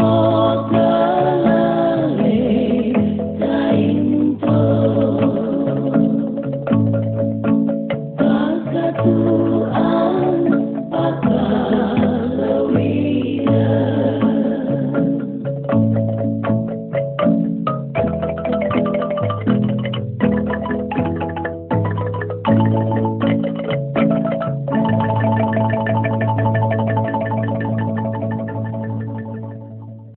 more.